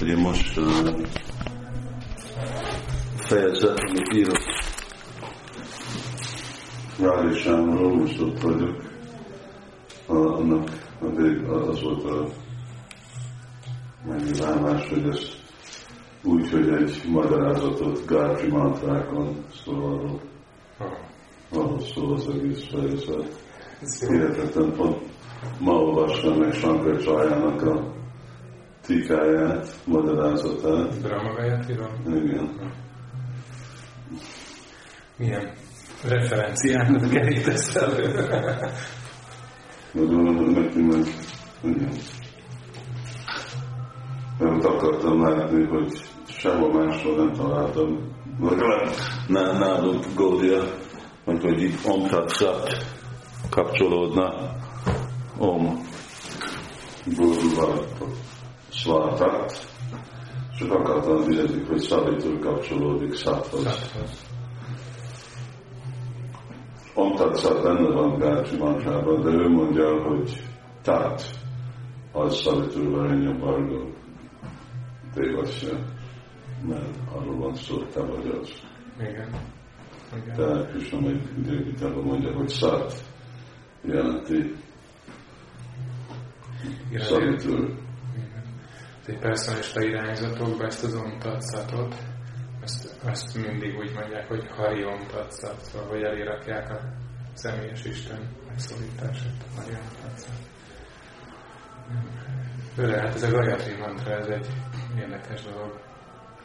Ugye most uh, fejezet, amit írok Rádisámról, most ott vagyok, annak az volt a megnyilvánulás, hogy ezt úgy, hogy egy magyarázatot Gátri mantrákon, szóval arról. Szól az egész fejezet. Hihetetlen, pont. Ma olvastam meg Sankar Csajának a tikáját, magyarázatát. Brahma Gayatri-ról? Igen. Milyen referenciának kerítesz elő? Neki meg, igen. Mert akartam látni, hogy sehol máshol nem találtam. Legalább nálunk Gódia, hogy, hogy így Om Tatsat kapcsolódna. Om Gódúval Svátat. Csak akartam érezni, hogy Szavitól kapcsolódik Szathoz. Om Tatsat benne van Gácsi Mantrában, de ő mondja, hogy Tat az Szavitól Varanya Bargó. Dévasja. Mert arról van szó, te vagy az. Igen. Igen. De Krishna meg Gitában mondja, hogy Szat jelenti Szavitől. Egy personalista irányzatokban ezt az omtatszatot, ezt, ezt mindig úgy mondják, hogy hari omtatszat, szóval hogy elérakják a személyes Isten megszólítását, a hari omtatszat. Főleg hát ez a Gayatri mantra, ez egy érdekes dolog.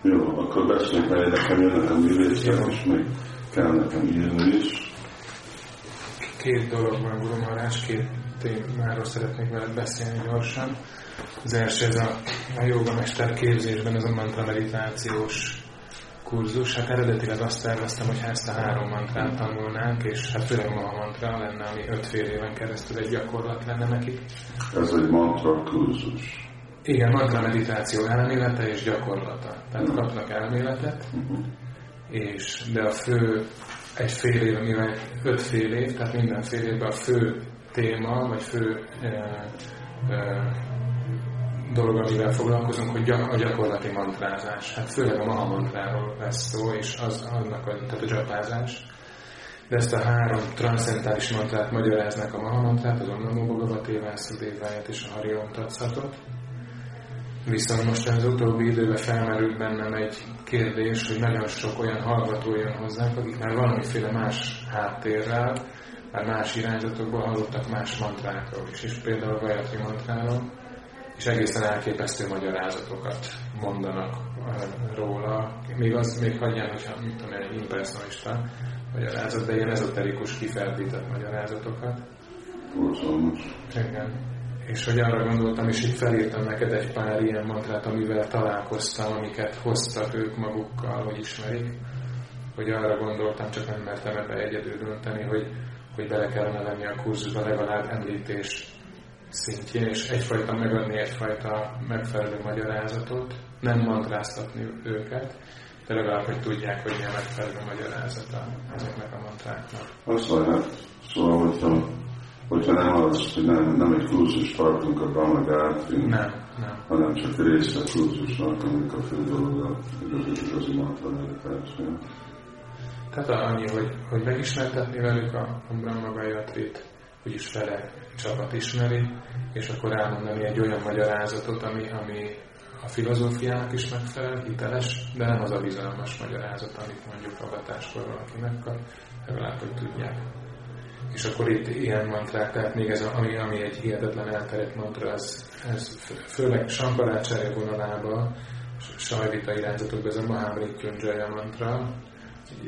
Jó, akkor beszéljünk, mert nekem jönnek a művészek, és még kell nekem írni is. Két dolog van, Guru Maharaj, két témáról szeretnék veled beszélni gyorsan. Az első ez a, a jogamester képzésben, ez a mantra meditációs kurzus. Hát eredetileg azt terveztem, hogy ezt a három mantrát tanulnánk, és hát főleg a mantra lenne, ami öt fél éven keresztül egy gyakorlat lenne nekik. Ez egy mantra kurzus. Igen, mantra meditáció elmélete és gyakorlata. Tehát kapnak elméletet, Uh-huh. és de a fő egy fél év, mivel öt fél év, tehát minden fél évben a fő téma, vagy fő e, e, dolog, amivel foglalkozunk, hogy a gyakorlati mantrázás. Hát főleg a maha mantráról lesz szó, és az, annak a, tehát a csapázás. De ezt a három transzentális mantrát magyaráznak a maha mantrát, az Om Namo Bhagavate Vásudevayat és a Hari Om Tatszatot. Viszont most az utóbbi időben felmerült bennem egy kérdés, hogy nagyon sok olyan hallgató jön hozzánk, akik már valamiféle más háttérrel, már más irányzatokból hallottak más mantrákról is, és például a Gayatri mantráról, és egészen elképesztő magyarázatokat mondanak eh, róla. Még az, még hagyján, hogyha mit tudom, egy impersonalista magyarázat, de ilyen ezoterikus kifeltített magyarázatokat. Borzalmas. Igen. És hogy arra gondoltam, és itt felírtam neked egy pár ilyen mantrát, amivel találkoztam, amiket hoztak ők magukkal, hogy ismerik. Hogy arra gondoltam, csak nem mertem ebbe egyedül dönteni, hogy, hogy bele kellene venni a kurzusba legalább említés szintjén, és egyfajta megadni egyfajta megfelelő magyarázatot, nem mantráztatni őket, de legalább, hogy tudják, hogy milyen megfelelő magyarázata ezeknek a mantráknak. Azt lehet, szóval, hogyha, hogyha nem az, hogy nem, nem egy kurzus tartunk a Brahma Gátrin, Nem, nem. hanem csak része a kurzusnak, amik a fő dolog a igazi, igazi mantra meditáció. Tehát annyi, hogy, hogy megismertetni velük a, a Brahma Gayatrit, úgyis fele csapat ismeri, és akkor elmondani egy olyan magyarázatot, ami, ami a filozófiának is megfelel, hiteles, de nem az a bizalmas magyarázat, amit mondjuk avatáskor valaki megkap, legalább, hogy tudják. És akkor itt ilyen mantrák, tehát még ez, a, ami, ami egy hihetetlen elterjedt mantra, ez, ez fő- főleg Sankarácsája vonalában, sajvita irányzatokban ez a Mahamrityunjaya mantra,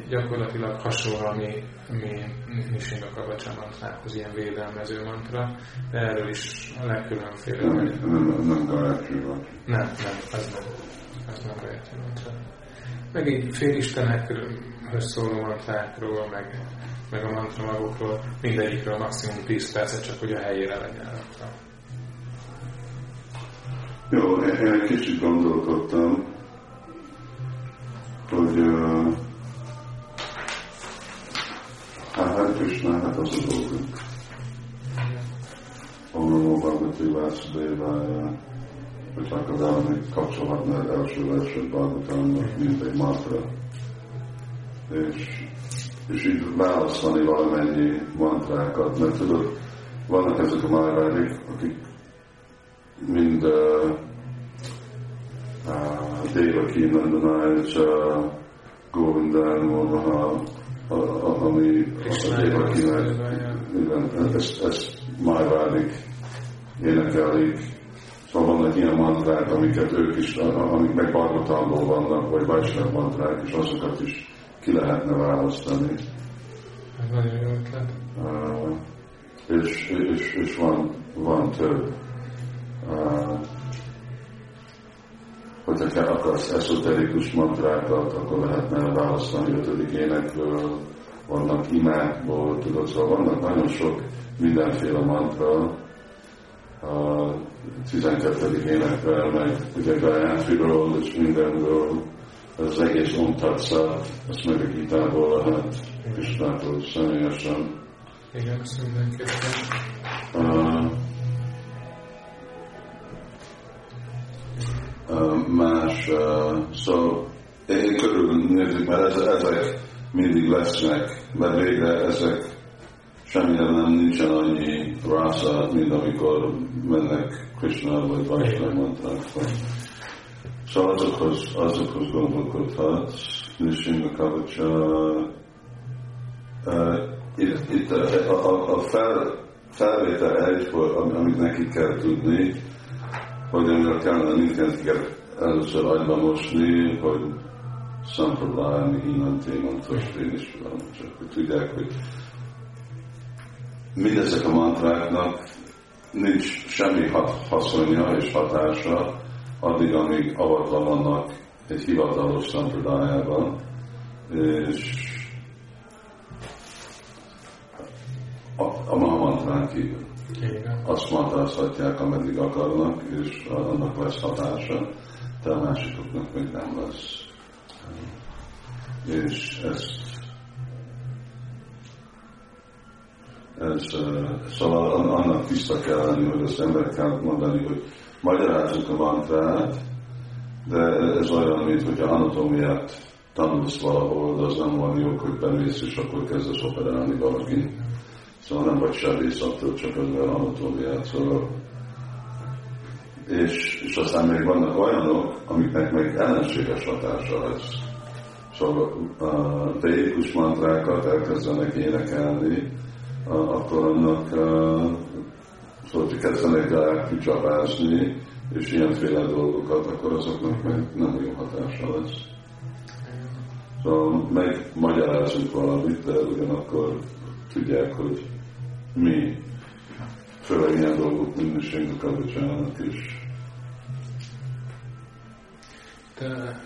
gyakorlatilag hasonló, ami, ami Nishinga Kavacsa mantrákhoz ilyen védelmező mantra, de erről is a legkülönféle. Nem, nem, nem Gayatri. Nem, nem, az nem. Az nem Gayatri mantra. Meg így félistenekről szóló mantrákról, meg, meg a mantra magukról, mindegyikről maximum 10 percet, csak hogy a helyére legyen rakva. Jó, én egy kicsit gondolkodtam, hogy uh, hát hát Krishna, hát az a dolgunk. Om Namo Bhagavate Vásudevaya, akkor valami kapcsolhatna az első verset Bhagavatamnak, mint egy mantra. És, és így választani valamennyi mantrákat, mert tudod, vannak ezek a májvárik, akik mind uh, uh, Devaki Nandanai és uh, Govindán Moha, ami a Devakinek, igen, ezt, ezt májvárik, énekelik, Szóval vannak ilyen mantrák, amiket ők is, amik meg Bargotalból vannak, vagy Vajsnav mantrák, és azokat is ki lehetne választani. Ez nagyon jó ötlet. Uh, és, és, és van, van több. Uh, hogyha akarsz esoterikus mantrákat, akkor lehetne választani ötödik énekből, vannak imákból, tudod, szóval vannak nagyon sok mindenféle mantra, a 12. énekben, meg ugye Gayatri-ról és mindenről, az egész omtatsa, azt meg a gitából lehet Krisnától személyesen. Igen, azt mindenképpen. Más, uh, szóval én körülnézzük, mert ezek mindig lesznek, mert végre ezek semmire nem nincsen annyi rásza, mint amikor mennek Krishna vagy Vaishnava mantrákba. Szóval azokhoz, azokhoz gondolkodhatsz, Nishinga Kavacsa. Uh, itt, itt a, a, a fel, felvétel egy, amit neki kell tudni, hogy amire kellene mindent kell először agyba mosni, hogy Sampradaya, Mihinan, Téman, Töstén is csak hogy tudják, hogy mindezek a mantráknak nincs semmi haszonja és hatása addig, amíg avatva vannak egy hivatalos szampradájában, és a, a Mahamantrán kívül. Azt mantázhatják, ameddig akarnak, és annak lesz hatása, de a másikoknak még nem lesz. És ezt ez, szóval annak tiszta kell lenni, hogy az ember kell mondani, hogy magyarázzuk a mantrát, de ez olyan, mint hogyha anatómiát tanulsz valahol, de az nem van jó, hogy bemész, és akkor kezdesz operálni valaki. Szóval nem vagy sebész attól, csak az anatómiát. Szóval és, és aztán még vannak olyanok, amiknek meg ellenséges hatása lesz. Szóval a védikus mantrákat elkezdenek énekelni, akkor annak szóval, hogy kezdenek el kicsapásni, és ilyenféle dolgokat, akkor azoknak meg nem jó hatása lesz. Szóval megmagyarázunk valamit, de ugyanakkor tudják, hogy mi főleg ilyen dolgok minőségnek bocsánat is. De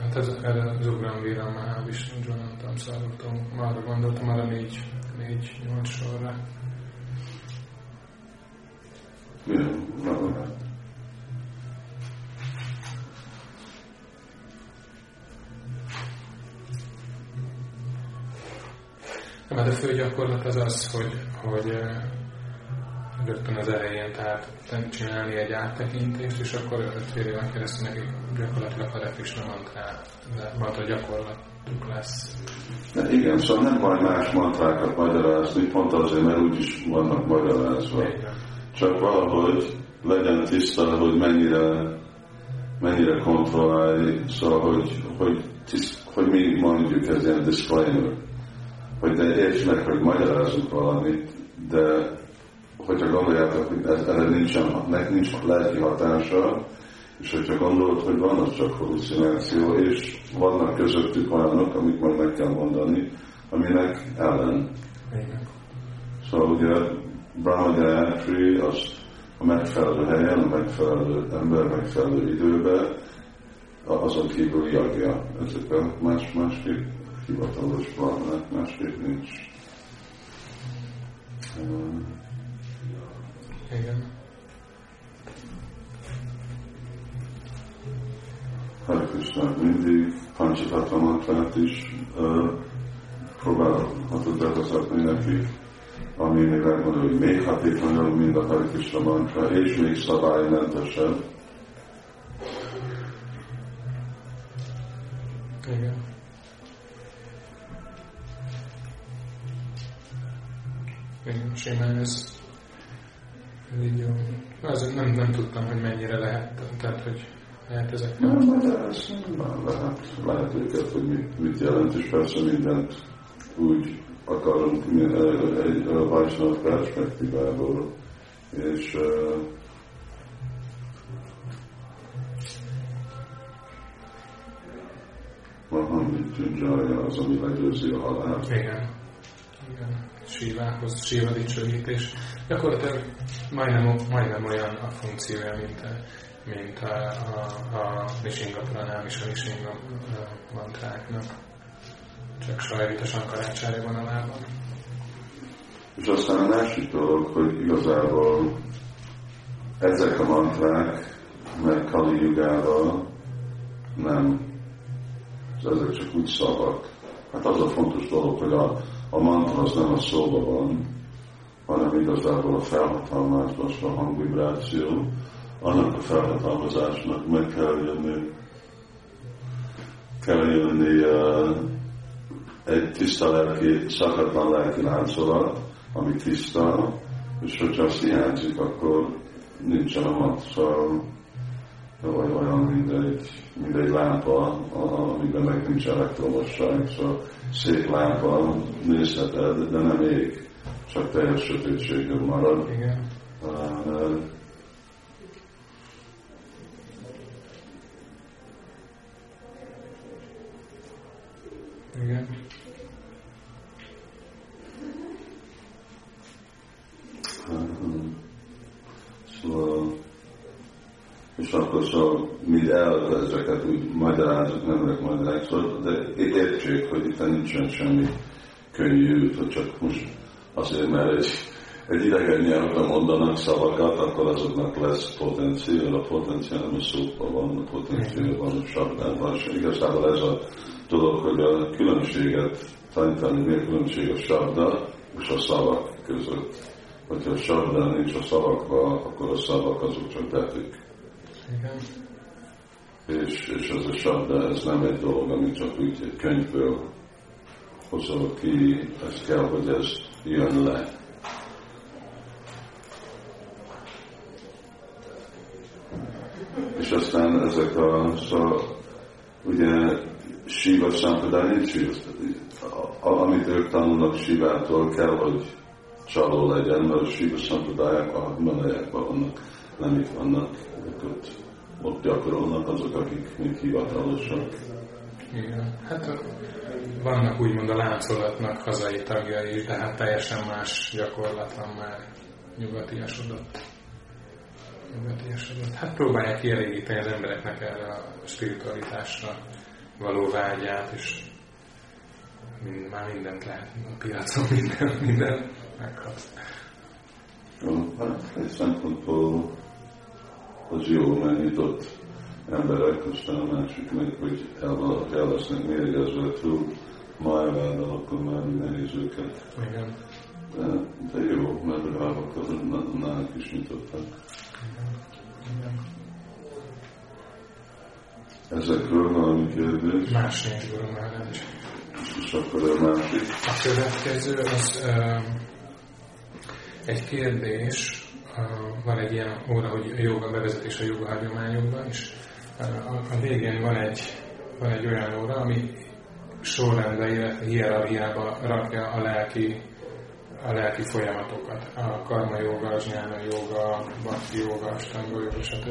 hát ez, erre az Ugram Vira Mahavishnu Jonathan Szárvatom, már gondoltam arra négy négy, nyolc sorra. Nem, fő gyakorlat az az, hogy, hogy rögtön az elején, tehát csinálni egy áttekintést, és akkor öt éven keresztül nekik gyakorlatilag a Krishna mantra, a gyakorlatuk lesz. De igen, szóval nem baj más mantrákat magyarázni, pont azért, mert úgyis vannak magyarázva. Igen. Csak valahogy legyen tiszta, hogy mennyire, mennyire kontrollálj, szóval, hogy, hogy, tiszt, hogy mi mondjuk ez ilyen disclaimer, hogy de érts meg, hogy magyarázunk valamit, de hogyha gondoljátok, hogy ez, erre nincsen, nincs lelki hatása, és hogyha gondolod, hogy van, az csak hallucináció, és vannak közöttük olyanok, amit majd meg kell mondani, aminek ellen. Szóval ugye Brahma Gayatri azt a megfelelő helyen, a megfelelő ember, megfelelő időben, azon kívül jagja. Ezek a más, másképp hivatalos brahmanák, másképp nincs. Igen. Hare Krishna mindig Pancsatatra mantrát is uh, próbálhatod bevezetni neki. ami még megmondja, hogy még hatékonyabb, mint a Hare Krishna mantra, és még szabálymentesebb. Simán ez, így jó. Az, nem, nem tudtam, hogy mennyire lehet, tehát, hogy lehet ezek. Nem, lehet, lehet, lehet őket, hogy mit, mit jelent, és persze mindent úgy akarunk egy Vajsnav perspektívából, és uh, Mahamit Junjaya az, ami legyőzi a halált. Igen. Sívához, síva dicsőítés. Gyakorlatilag majdnem, majdnem olyan a funkciója, mint a, mint a, a, a Nishinga Pranám és a Nishinga mantráknak csak sajvita sankarácsári vonalában. És aztán a másik dolog, hogy igazából ezek a mantrák, mert Kali Jugával nem, ezek csak úgy szavak. Hát az a fontos dolog, hogy a, a mantra az nem a szóba van, hanem igazából a felhatalmazás, a hangvibráció, annak a felhatalmazásnak meg kell jönni, kell jönni egy tiszta lelki, szakatlan lelki láncolat, ami tiszta, és hogyha azt hiányzik, akkor nincsen a matfa, vagy olyan, mint egy, mint egy lámpa, amiben meg nincs elektromosság, szóval szép lámpa, nézheted, de nem ég, csak teljes sötétségben marad. Igen. Uh, Igen. Szóval, szóval mind el ezeket úgy magyarázok, nem vagyok magyarázok, szóval, de értsék, hogy itt nincsen semmi könnyű, hogy csak most azért, mert egy, egy idegen nyelvben mondanak szavakat, akkor azoknak lesz potenciál, a potenciál nem a szóban van, a potenciál van a sabdában, és igazából ez a dolog, hogy a különbséget tanítani, mi a különbség a sabda és a szavak között hogyha a sabda nincs a szavakba, akkor a szavak azok csak betűk. És, és ez a sabda, ez nem egy dolog, ami csak úgy egy könyvből hozol ki, ez kell, hogy ez jön le. És aztán ezek a, szóval ugye Siva Sampradaya nincs amit ők tanulnak Sivától kell, hogy csaló legyen, mert a Siva Sampradáják a Himalayákban vannak, nem itt vannak, ők ott gyakorolnak azok, akik még hivatalosak. Igen, hát vannak úgymond a láncolatnak hazai tagjai is, de hát teljesen más gyakorlat van már nyugatiasodott. Nyugatiasodott. Hát próbálják kielégíteni az embereknek erre a spiritualitásra való vágyát, és mind, már mindent lehet a piacon, minden, minden meghat. Hát egy szempontból az jó, mert nyitott emberek, aztán a másik meg, hogy el, el lesznek mérgezve túl májvállal, akkor már nehéz őket. Igen. De, de jó, mert akkor náluk is nyitottak. Ezekről valami kérdés? Más nincs, már nincs. És akkor a másik? A következő az uh, egy kérdés, van egy ilyen óra, hogy a joga bevezetés a joga hagyományokban, és a, a végén van egy, van egy olyan óra, ami sorrendbe, illetve hierarchiába rakja a lelki, a lelki folyamatokat. A karma joga, nyána joga, bhakti joga, stanga joga, stb.